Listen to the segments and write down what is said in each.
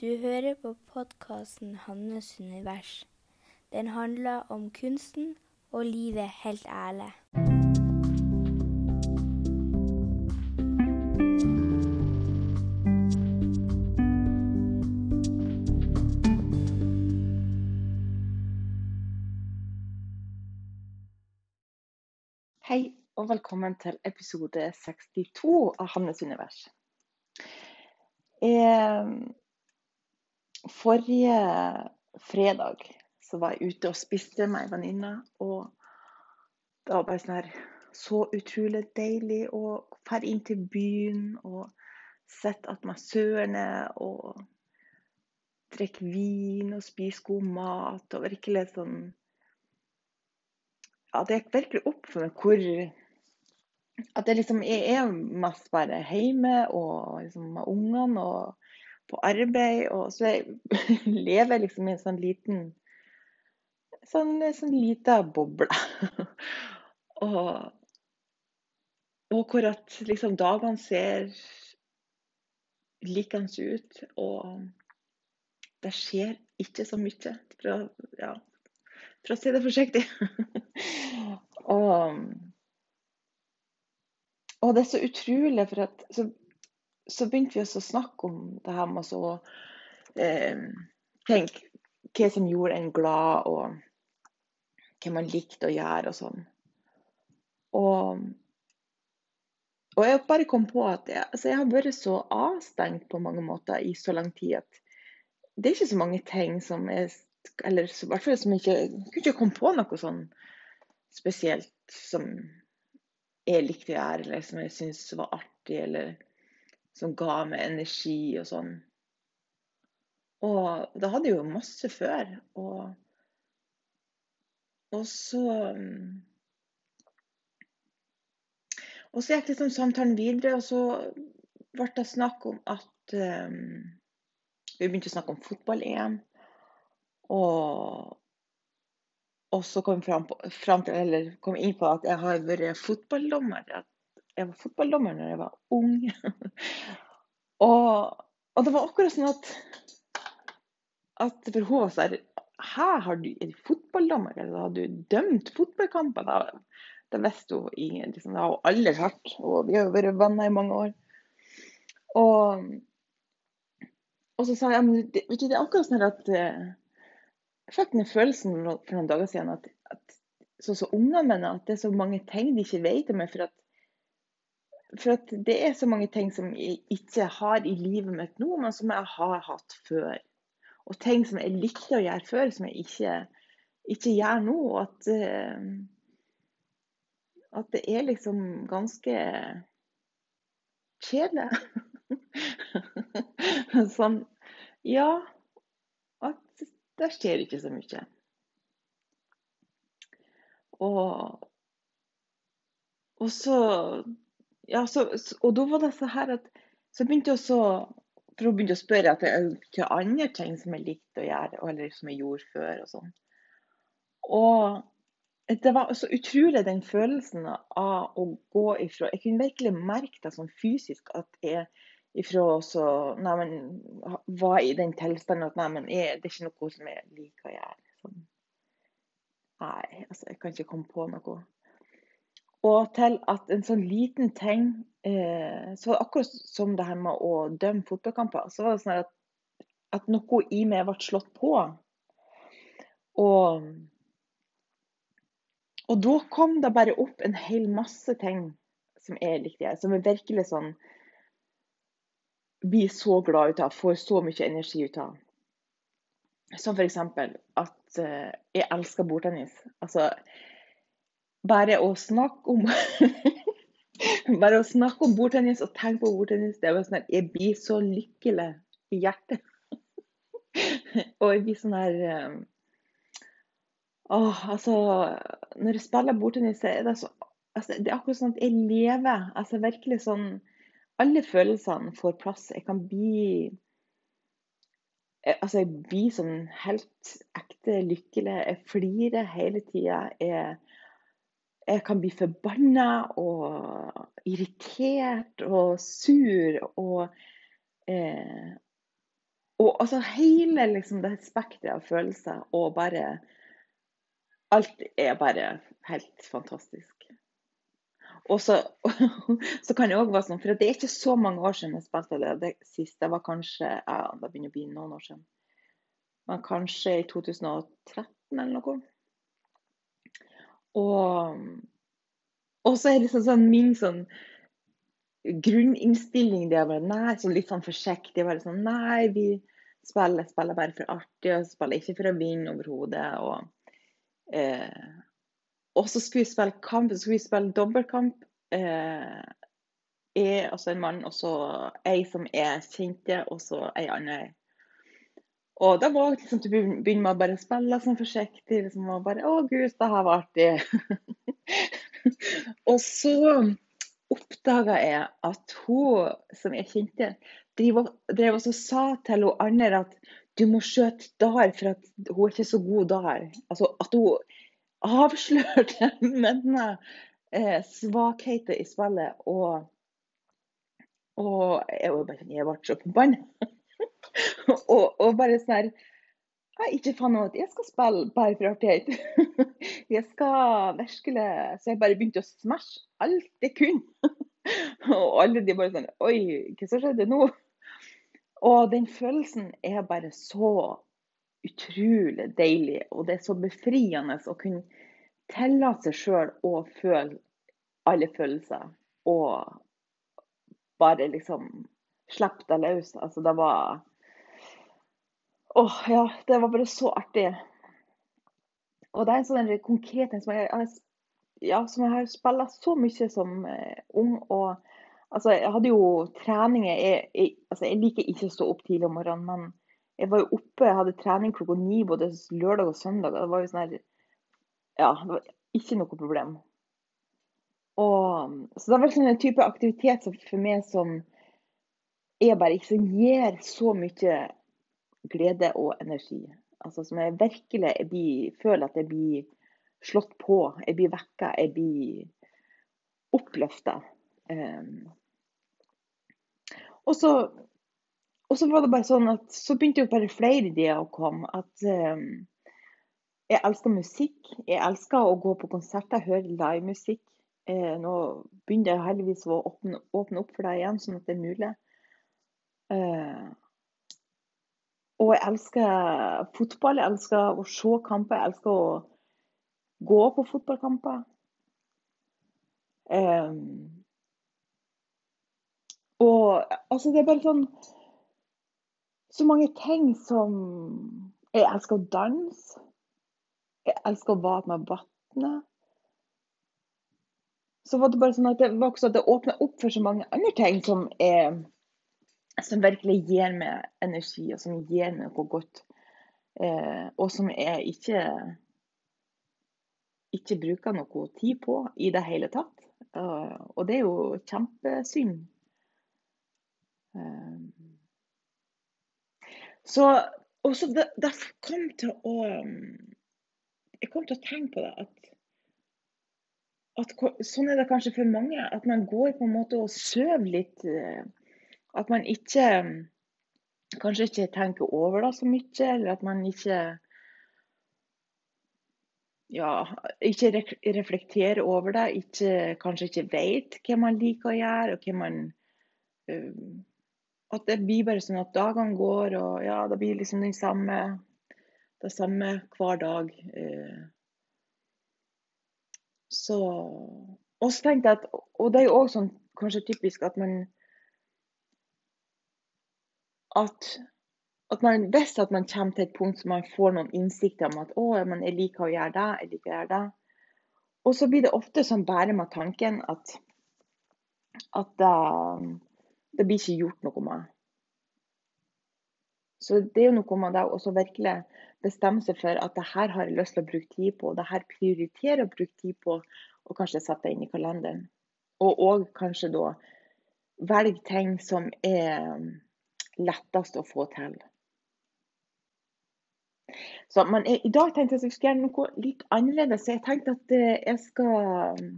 Du hører på podkasten 'Hannes univers'. Den handler om kunsten og livet helt ærlig. Hei og velkommen til episode 62 av Hannes univers. Eh, forrige fredag så var jeg ute og spiste med ei venninne. Og det var bare sånn her så utrolig deilig å dra inn til byen og sitte attmed søerne og drikke vin og spise god mat og virkelig sånn ja, det gikk virkelig opp for meg hvor At jeg liksom jeg er mest bare hjemme og liksom med ungene og på arbeid. Og så jeg lever liksom i en sånn liten sånn, sånn lita boble. og, og hvor at liksom dagene ser likens ut. Og det skjer ikke så mye. For å, ja, for å si det forsiktig. og, og, det er så utrolig, for at så, så begynte vi å snakke om det her med å eh, tenke hva som gjorde en glad, og hva man likte å gjøre og sånn. Og, og jeg bare kom på at jeg, altså jeg har vært så avstengt på mange måter i så lang tid at det er ikke så mange ting som er eller i hvert fall som ikke jeg kunne ikke komme på noe sånn spesielt som jeg likte å gjøre, eller som jeg syntes var artig, eller som ga meg energi og sånn. Og da hadde jeg jo masse før. Og, og så Og så gikk liksom samtalen videre, og så ble det snakk om at um, Vi begynte å snakke om fotball-EM. Og, og så kom jeg fram, til, eller kom inn på at jeg har vært fotballdommer. At jeg var fotballdommer når jeg var ung. og, og, det var akkurat sånn at, at for hun var sånn Her har du, du fotballdommer? Eller har du dømt fotballkamper? Da, da visste hun. Liksom, det har hun aldri hørt. Og vi har jo vært venner i mange år. Og, og så sa jeg men det, det er akkurat sånn at jeg fikk den følelsen for noen dager siden at, at sånn som ungene mine, at det er så mange ting de ikke vet om meg. For at, for det er så mange ting som jeg ikke har i livet mitt nå, men som jeg har hatt før. Og ting som jeg likte å gjøre før, som jeg ikke, ikke gjør nå. At, at det er liksom ganske kjedelig. sånn Ja. At det skjer ikke så mye. Og, og så Ja, så, og da var det så her at Så begynte jeg også for hun begynte å spørre etter hvilke andre ting som jeg likte å gjøre, eller som jeg gjorde før. Og sånn. Og det var så utrolig den følelsen av å gå ifra Jeg kunne virkelig merke det sånn fysisk at jeg ifra så nei, var i den tilstanden at nei, jeg, det er ikke noe som jeg liker å gjøre. Sånn. Nei, altså, jeg kan ikke komme på noe. Og til at en sånn liten ting eh, så Akkurat som det her med å dømme fotballkamper, så var det sånn at, at noe i meg ble slått på. Og, og da kom det bare opp en hel masse ting som er riktige, som er virkelig sånn blir så glad ut av, får så mye energi ut av. Som f.eks. at eh, jeg elsker bordtennis. Altså, bare å snakke om Bare å snakke om bordtennis og tenke på bordtennis, det er sånn at jeg blir så lykkelig i hjertet. og jeg blir sånn her um, Åh, altså Når jeg spiller bordtennis, er det så altså, Det er akkurat sånn at jeg lever. Altså virkelig sånn Alle følelsene får plass. Jeg kan bli Altså, jeg blir sånn helt ekte lykkelig. Jeg flirer hele tida. Jeg jeg kan bli forbanna og irritert og sur og, eh, og altså hele liksom, det spekteret av følelser og bare Alt er bare helt fantastisk. Og så, så kan det òg være sånn, for det er ikke så mange år siden jeg spilte det. Det siste var kanskje ja, Det begynner å bli noen år siden. Men kanskje i 2013 eller noe. Og, og så er liksom sånn min sånn grunninnstilling det er bare nei, så litt sånn forsiktig. Bare sånn nei, vi spiller, spiller bare for artig, og spiller ikke for å vinne overhodet. Og, eh, og så skulle vi spille kamp, så skulle vi spille dobbeltkamp. Eh, jeg, altså en mann, og så ei som er kjente, og så ei anna. Og da var det liksom til å begynne med å spille sånn forsiktig. liksom, og bare, Å, gud, det her var artig. og så oppdaga jeg at hun som jeg kjente, drev og sa til hun andre at du må skjøte der, for at hun er ikke så god der. Altså at hun avslørte mine eh, svakheter i spillet. Og, og jeg, bare, jeg ble så forbanna. og, og, bare sånn her jeg ikke faen ut jeg skal spille bare for artighet. jeg skal virkelig Så jeg bare begynte å smashe alt jeg kunne. og alle de bare sånn Oi, hva som skjedde nå? Og den følelsen er bare så utrolig deilig. Og det er så befriende å kunne tillate seg sjøl å føle alle følelser. Og bare liksom slippe det løs. Altså, det var Åh, ja. Det var bare så artig. Og det er en sånn konkret ting som jeg, ja, som jeg har spilt så mye som eh, ung. og altså, Jeg hadde jo treninger jeg, jeg, altså, jeg liker ikke å stå opp tidlig om morgenen, men jeg var jo oppe, jeg hadde trening klokka ni både lørdag og søndag. Det var jo sånn her Ja, det var ikke noe problem. Og, så det var sånn en type aktivitet for meg som er bare ikke som gir så mye glede og energi. Altså som jeg virkelig jeg blir, føler at jeg blir slått på, jeg blir vekka, jeg blir oppløfta. Um, så, og så var det bare sånn at så begynte jo bare flere ideer å komme. At um, jeg elsker musikk. Jeg elsker å gå på konserter, høre livemusikk. Eh, nå begynner jeg heldigvis å åpne, åpne, opp for deg igjen, sånn at det er mulig. Eh, og jeg elsker fotball. Jeg elsker å se kamper. Jeg elsker å gå på fotballkamper. Um, og altså, det er bare sånn Så mange ting som Jeg elsker å danse. Jeg elsker å bade med vannet. Så var det bare sånn at det var også at det åpna opp for så mange andre ting som er som virkelig gir meg energi, og som gir meg noe godt. Eh, og som jeg ikke, ikke bruker noe tid på i det hele tatt. Uh, og det er jo kjempesynd. Uh, så også det, det kom til å Jeg kom til å tenke på det at, at sånn er det kanskje for mange. At man går på en måte og sover litt. At man ikke kanskje ikke tenker over det så mye, eller at man ikke ja, ikke reflekterer over det. Ikke, kanskje ikke vet hva man liker å gjøre, og hva man uh, At det blir bare sånn at dagene går, og ja, det blir liksom den samme, det samme hver dag. Uh, så Og så tenkte jeg at Og det er jo òg sånn kanskje typisk at man at, at man hvis at man kommer til et punkt som man får noen innsikter om at å, jeg liker å gjøre det, jeg liker å gjøre det. Og så blir det ofte sånn bare med tanken at, at det, det blir ikke gjort noe med. Så det er jo noe med det å virkelig bestemme seg for at det her har jeg lyst til å bruke tid på, og det her prioriterer å bruke tid på, og kanskje sette det inn i kalenderen. Og òg kanskje da velge ting som er lettest å få til. Så, men jeg, I dag tenkte jeg at jeg skulle gjøre noe litt annerledes. Jeg tenkte at eh, jeg skal um,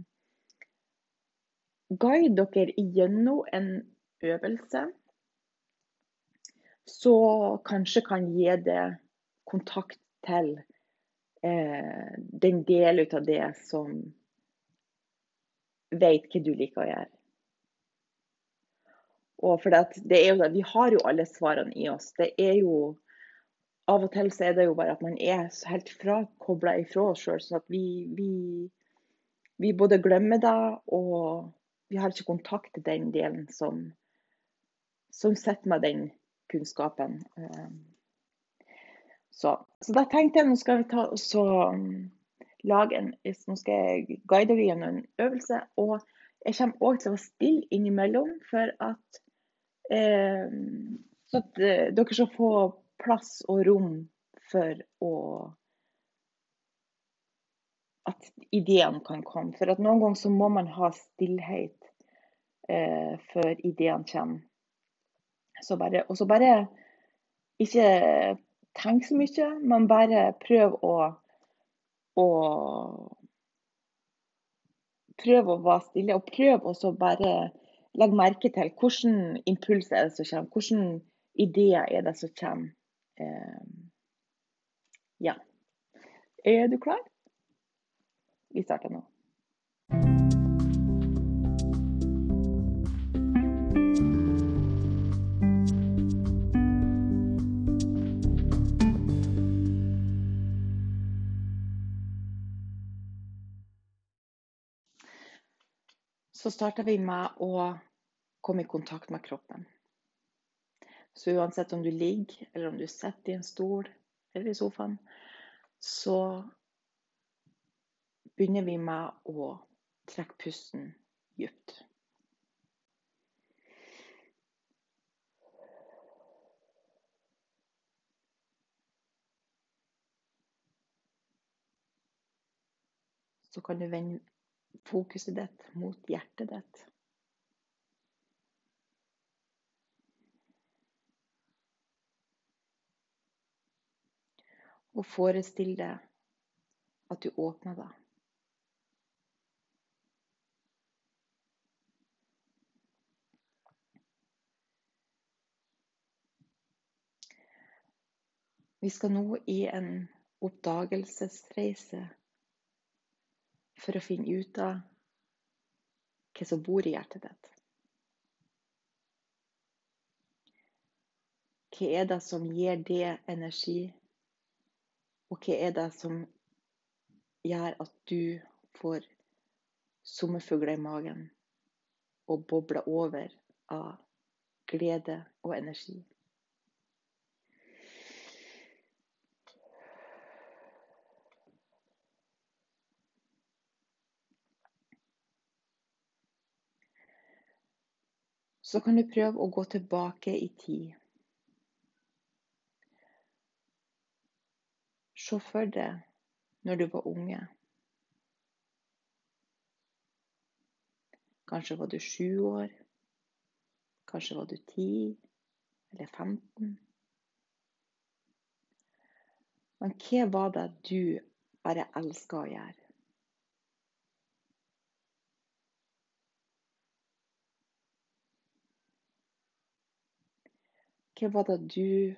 guide dere gjennom en øvelse så kanskje kan gi det kontakt til eh, den delen av det som vet hva du liker å gjøre. Og for det, det er jo, Vi har jo alle svarene i oss. Det er jo Av og til så er det jo bare at man er helt frakobla ifra oss sjøl. Sånn at vi, vi, vi, både glemmer det, og vi har ikke kontakt til den delen som, som sitter med den kunnskapen. Eh, så, så da tenkte jeg nå skal vi ta så lage en Nå skal jeg guide deg gjennom en øvelse. Og jeg kommer òg til å være stille innimellom, for at, så at eh, dere skal få plass og rom for å At ideene kan komme. For at noen ganger så må man ha stillhet eh, før ideene kommer. Så bare, og så bare ikke tenk så mye, men bare prøv å å prøv å være stille. Og prøv også bare legge merke til hvilke impulser er det som kommer. Hvilke ideer er det som kommer. Eh, ja. Er du klar? Vi starter nå. Så starter vi med å komme i kontakt med kroppen. Så uansett om du ligger, eller om du sitter i en stol eller i sofaen, så begynner vi med å trekke pusten dypt. Så kan du vende fokuset ditt mot hjertet ditt. Og forestill deg at du åpner deg. Vi skal nå i en oppdagelsesreise for å finne ut av hva som bor i hjertet ditt. Hva er det som gir det energi, og hva er det som gjør at du får sommerfugler i magen og bobler over av glede og energi? Så kan du prøve å gå tilbake i tid. Se for deg når du var unge. Kanskje var du sju år. Kanskje var du ti eller 15. Men hva var det du bare elska å gjøre? Hva var det du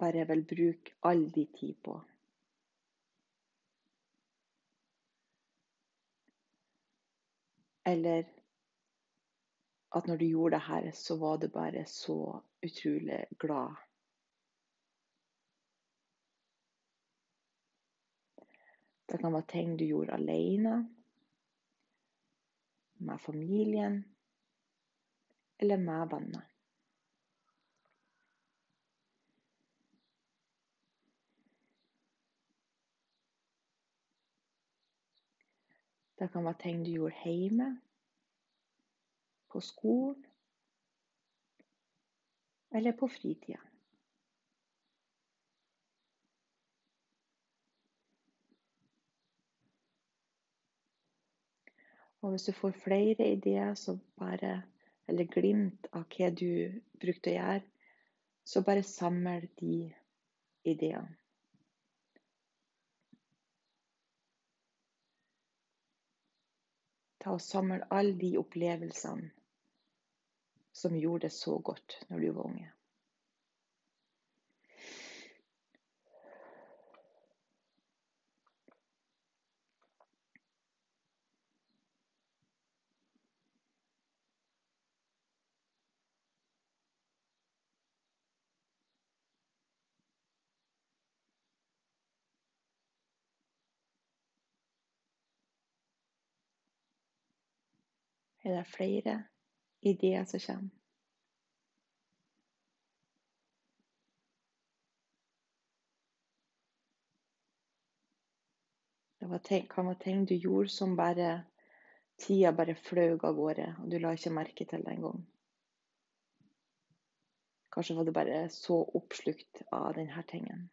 bare vil bruke all din tid på? Eller at når du gjorde det her, så var du bare så utrolig glad. Det kan være ting du gjorde alene, med familien eller med venner. Det kan være ting du gjorde hjemme, på skolen eller på fritida. Og hvis du får flere ideer bare, eller glimt av hva du brukte å gjøre, så bare samle de ideene. Ta og Samle alle de opplevelsene som gjorde det så godt når du var unge. Er det flere ideer som kommer? Det kan være ting du gjorde som bare Tida bare fløy av gårde, og du la ikke merke til det engang. Kanskje var du bare så oppslukt av denne tingen.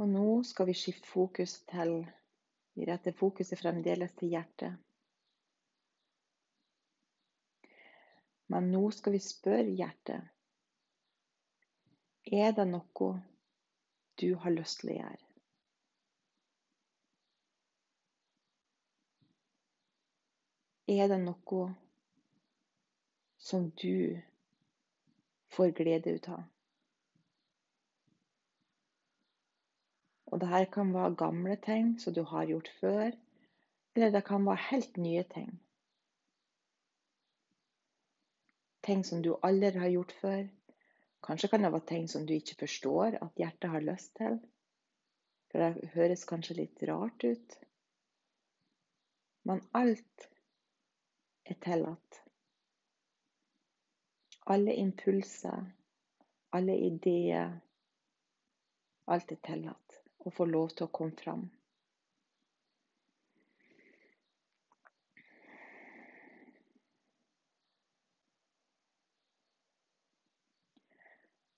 Og nå skal vi skifte fokus til Vi retter fokuset fremdeles til hjertet. Men nå skal vi spørre hjertet Er det noe du har lyst til å gjøre? Er det noe som du får glede ut av? Og det her kan være gamle ting som du har gjort før, eller det kan være helt nye ting. Ting som du aldri har gjort før. Kanskje kan det være ting som du ikke forstår at hjertet har lyst til. For det høres kanskje litt rart ut. Men alt er tillatt. Alle impulser, alle ideer. Alt er tillatt og få lov til å komme fram.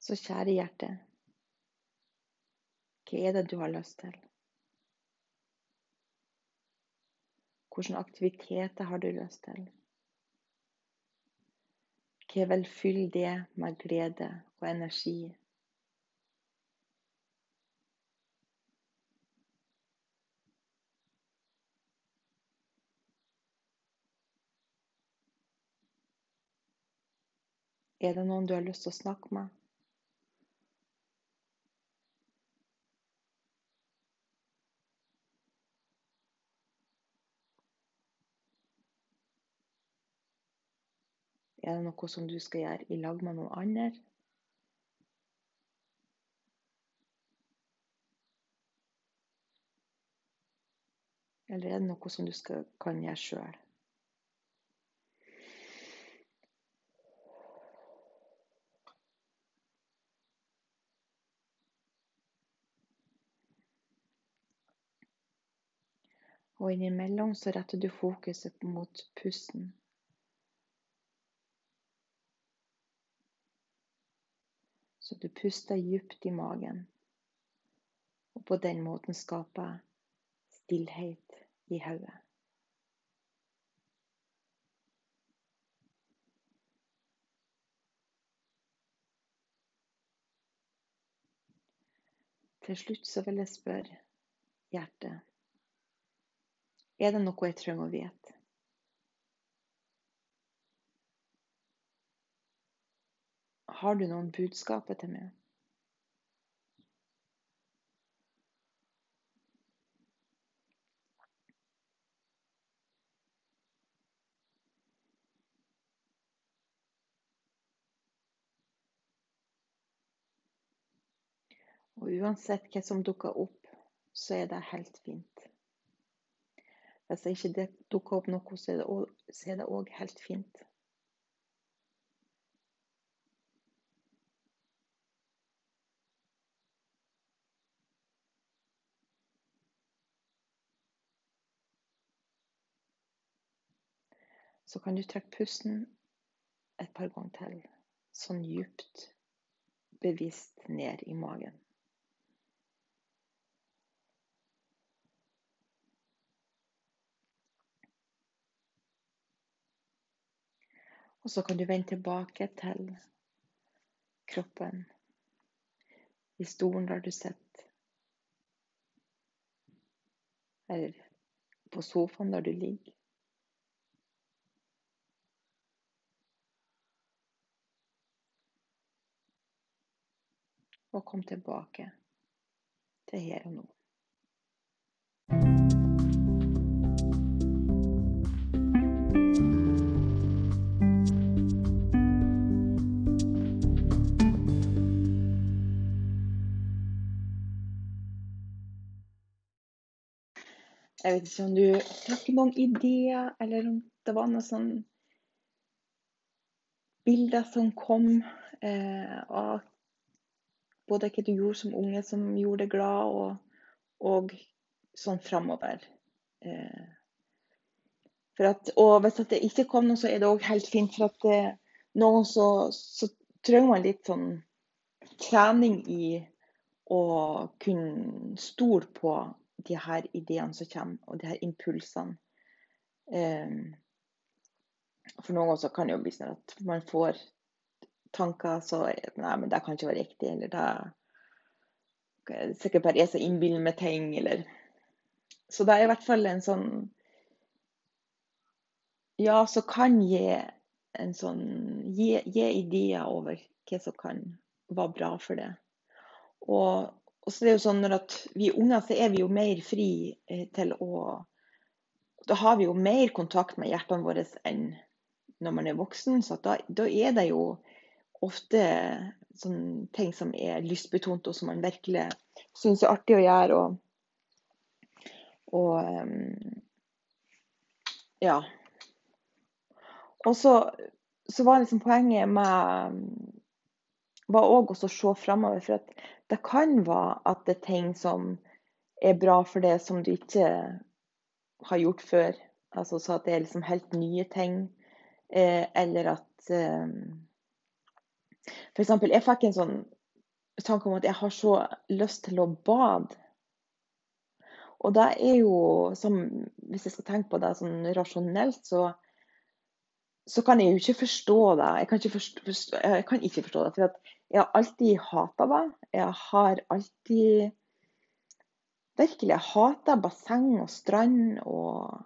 Så kjære hjerte, hva er det du har lyst til? Hvilke aktiviteter har du lyst til? Hva vil fylle det med glede og energi? Er det noen du har lyst til å snakke med? Er det noe som du skal gjøre i lag med noen andre? Eller er det noe som du skal, kan gjøre sjøl? Og innimellom så retter du fokuset mot pusten. Så du puster dypt i magen, og på den måten skaper stillhet i hodet. Til slutt så vil jeg spørre hjertet er det noe jeg trenger å vite? Har du noen budskaper til meg? Og uansett hva som dukker opp, så er det helt fint. Hvis ikke det dukker opp noe, så er det òg helt fint. Så kan du trekke pusten et par ganger til, sånn djupt, bevisst ned i magen. Og så kan du vende tilbake til kroppen i stolen der du sitter. Eller på sofaen der du ligger. Og kom tilbake til her og nå. Jeg vet ikke om du fikk noen ideer, eller om det var noen sånn bilder som kom eh, av både hva du gjorde som unge som gjorde deg glad, og, og sånn framover. Eh, og hvis det ikke kom noe, så er det òg helt fint. For at eh, noen så, så trenger man litt sånn trening i å kunne stole på de her ideene som kommer, og de her impulsene. Um, for noen ganger kan det jo bli sånn at man får tanker så Nei, men det kan ikke være riktig, eller det er sikkert bare jeg som innbiller meg ting, eller Så det er i hvert fall en sånn Ja, så kan gi en sånn gi ideer over hva som kan være bra for det. Og og så er det jo sånn når vi er unger, så er vi jo mer fri eh, til å Da har vi jo mer kontakt med hjertene våre enn når man er voksen. Så da, da, er det jo ofte sånne ting som er lystbetont, og som man virkelig syns er artig å gjøre. Og, og um, ja. Og så, så var liksom poenget med var òg å se framover. For at det kan være at det er ting som er bra for det som du ikke har gjort før. Altså så at det er liksom helt nye ting. Eh, eller at eh, F.eks. jeg fikk en sånn tanke om at jeg har så lyst til å bade. Og det er jo som Hvis jeg skal tenke på det sånn rasjonelt, så så kan jeg jo ikke forstå det. Jeg kan ikke forstå, jeg kan ikke forstå det. For jeg har alltid hata det. Jeg har alltid virkelig hata basseng og strand og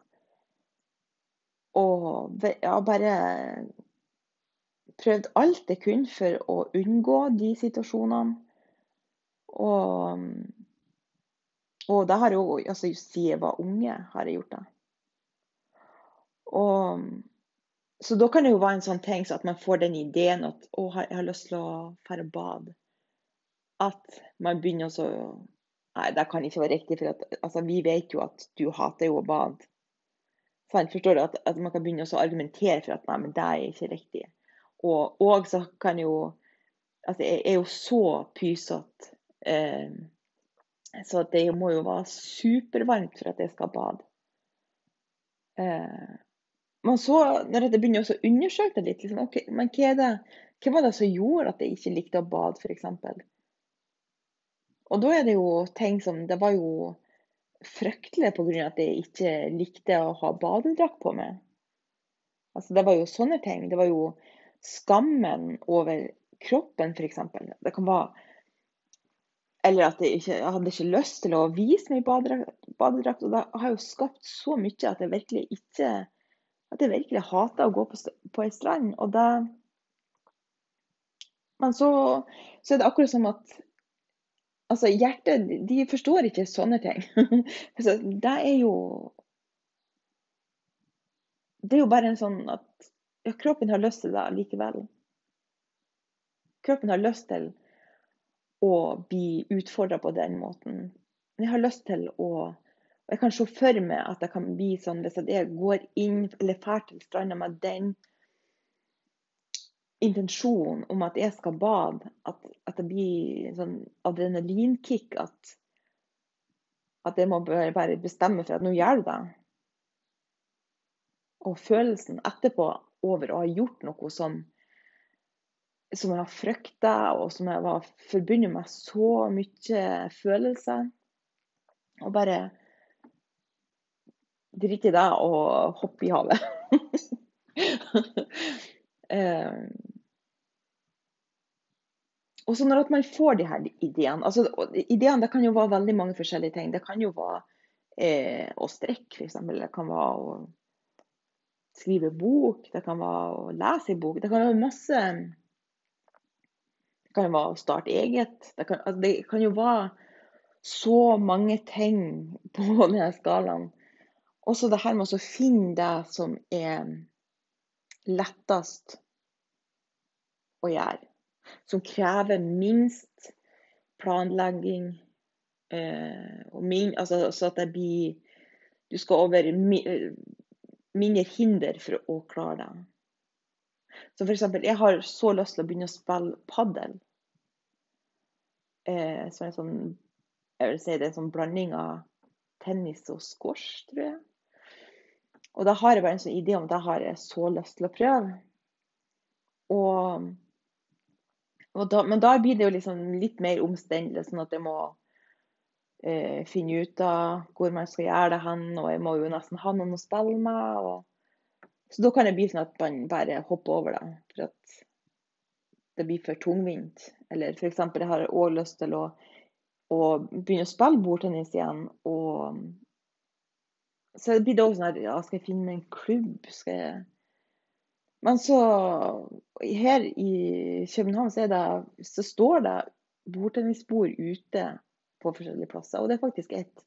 Og jeg har bare prøvd alt jeg kunne for å unngå de situasjonene. Og, og det har jo altså siden jeg var unge, har jeg gjort det. Og så da kan det jo være en sånn ting så at man får den ideen at å, jeg har lyst til å dra og bade. At man begynner å Nei, det kan ikke være riktig, for at, altså, vi vet jo at du hater jo å bade. Sånn, forstår du? At, at, man kan begynne å argumentere for at nei, men det er ikke riktig. Og, og så kan jo Altså, jeg er jo så pysete. Eh, så det må jo være supervarmt for at jeg skal bade. Eh, men så, når jeg begynner å undersøke det litt, liksom, okay, men hva, det, hva, var det som gjorde at jeg ikke likte å bade, f.eks.? Og da er det jo ting som Det var jo fryktelig pga. at jeg ikke likte å ha badedrakt på meg. Altså, det var jo sånne ting. Det var jo skammen over kroppen, f.eks. Det kan være Eller at jeg, ikke, jeg hadde ikke lyst til å vise meg i badedrakt. og det har jo skapt så mye at jeg virkelig ikke at jeg virkelig hater å gå på, på ei strand. Og da Men så, så, er det akkurat som at Altså, hjertet De forstår ikke sånne ting. så det er jo Det er jo bare en sånn at ja, kroppen har lyst til det likevel. Kroppen har lyst til å bli utfordra på den måten. Den har lyst til å og Jeg kan se for meg at det kan bli sånn hvis jeg går inn eller drar til stranda med den intensjonen om at jeg skal bade, at, at det blir sånn adrenalinkick. At, at jeg må bare bestemme for at nå gjør du det. Og følelsen etterpå over å ha gjort noe som, som jeg har frykta, og som jeg var forbundet med så mye følelser. Og bare drit i det og hoppe i havet. eh, og så når man får de her ideene altså Ideene det kan jo være veldig mange forskjellige ting. Det kan jo være eh, å strekke, f.eks. Det kan være å skrive bok. Det kan være å lese en bok. Det kan være masse Det kan jo være å starte eget. Det kan, altså det kan jo være så mange ting på denne skalaen. Også det her med å finne det som er lettest å gjøre. Som krever minst planlegging. Eh, og min, altså, så at det blir Du skal over mindre hinder for å klare det. Så eksempel, jeg har så lyst til å begynne å spille padel. Eh, så en sånn Jeg vil si det er en sånn blanding av tennis og squash, tror jeg. Og da har jeg bare en sånn idé om at jeg har så lyst til å prøve. Og, og da, men da blir det jo liksom litt mer omstendelig, sånn at jeg må eh, finne ut av hvor man skal gjøre det hen, og jeg må jo nesten ha noen å spille med. Og, så da kan det bli sånn at man bare hopper over det, for at det blir for tungvint. Eller f.eks. jeg har òg lyst til å, å begynne å spille bordtennis igjen. og så blir det også sånn at ja, skal jeg finne meg en klubb? Skal jeg Men så Her i København så, det, så står det bordtennisbord ute på forskjellige plasser. Og det er faktisk et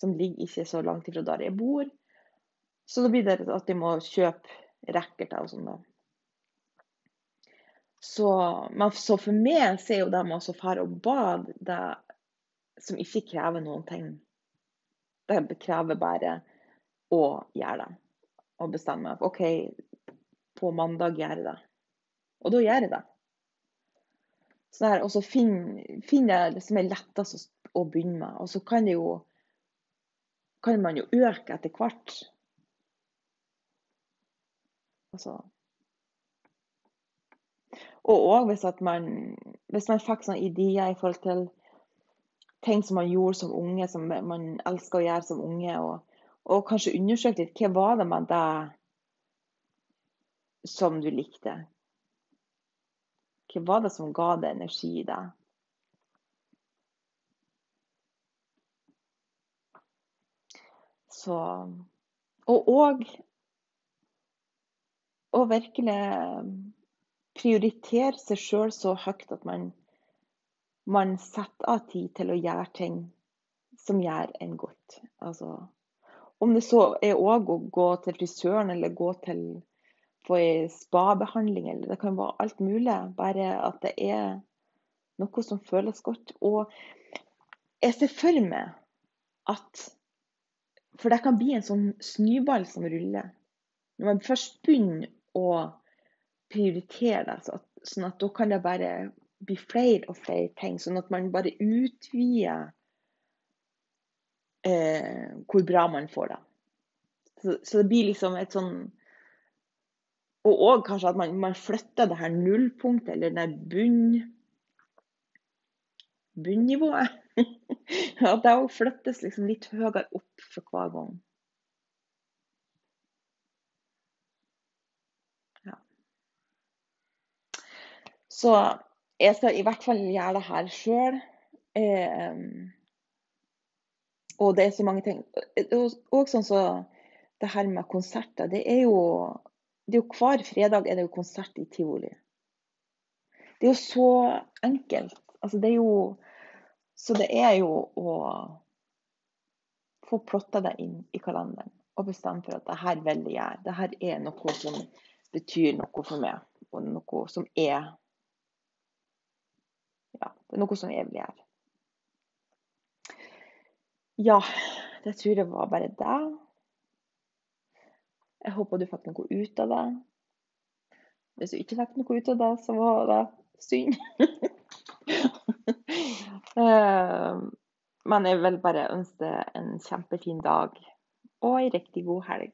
som ligger ikke så langt ifra der jeg bor. Så da blir det at jeg må kjøpe racketer og sånn, da. Så, men, så, for meg så er jo det med å dra og bade det som ikke krever noen ting. Det krever bare og gjør det. Og bestemme OK, på mandag gjør jeg det. Og da gjør jeg det. Så der, og så finner finn jeg det som er lettest å begynne med. Og så kan, det jo, kan man jo øke etter hvert. Altså. Og òg hvis, man, hvis man fikk sånne ideer i forhold til ting som man gjorde som unge, som man elsker å gjøre som unge. og og kanskje undersøke litt hva var det med deg som du likte? Hva var det som ga deg energi i deg? Så Og òg å virkelig prioritere seg sjøl så høyt at man, man setter av tid til å gjøre ting som gjør en godt. Altså om det så er òg å gå til frisøren eller gå til få ei spabehandling, eller det kan være alt mulig. Bare at det er noe som føles godt. Og jeg ser for meg at For det kan bli en sånn snøball som ruller. Når man først begynner å prioritere det, sånn at da kan det bare bli flere og flere ting. Sånn at man bare utvider eh, hvor bra man får det. Så, så, det blir liksom et sånn Og òg kanskje at man, man, flytter det her nullpunktet, eller det bunn bunnivået. at det òg flyttes liksom litt høyere opp for hver gang. Så jeg skal i hvert fall gjøre det her sjøl. Eh, og det er så mange ting. Og sånn så det her med konserter. Det er jo, det er jo Hver fredag er det jo konsert i tivoli. Det er jo så enkelt. Altså det er jo Så det er jo å få plotta det inn i kalenderen og bestemme for at det her vil jeg gjøre. Det her er noe som betyr noe for meg, og noe som er Ja, det er noe som jeg vil gjøre. Ja, det tror jeg var bare det. Jeg håper du fikk noe ut av det. Hvis du ikke fikk noe ut av det, så var det synd. Eh, men jeg vil bare ønske deg en kjempefin dag og ei riktig god helg.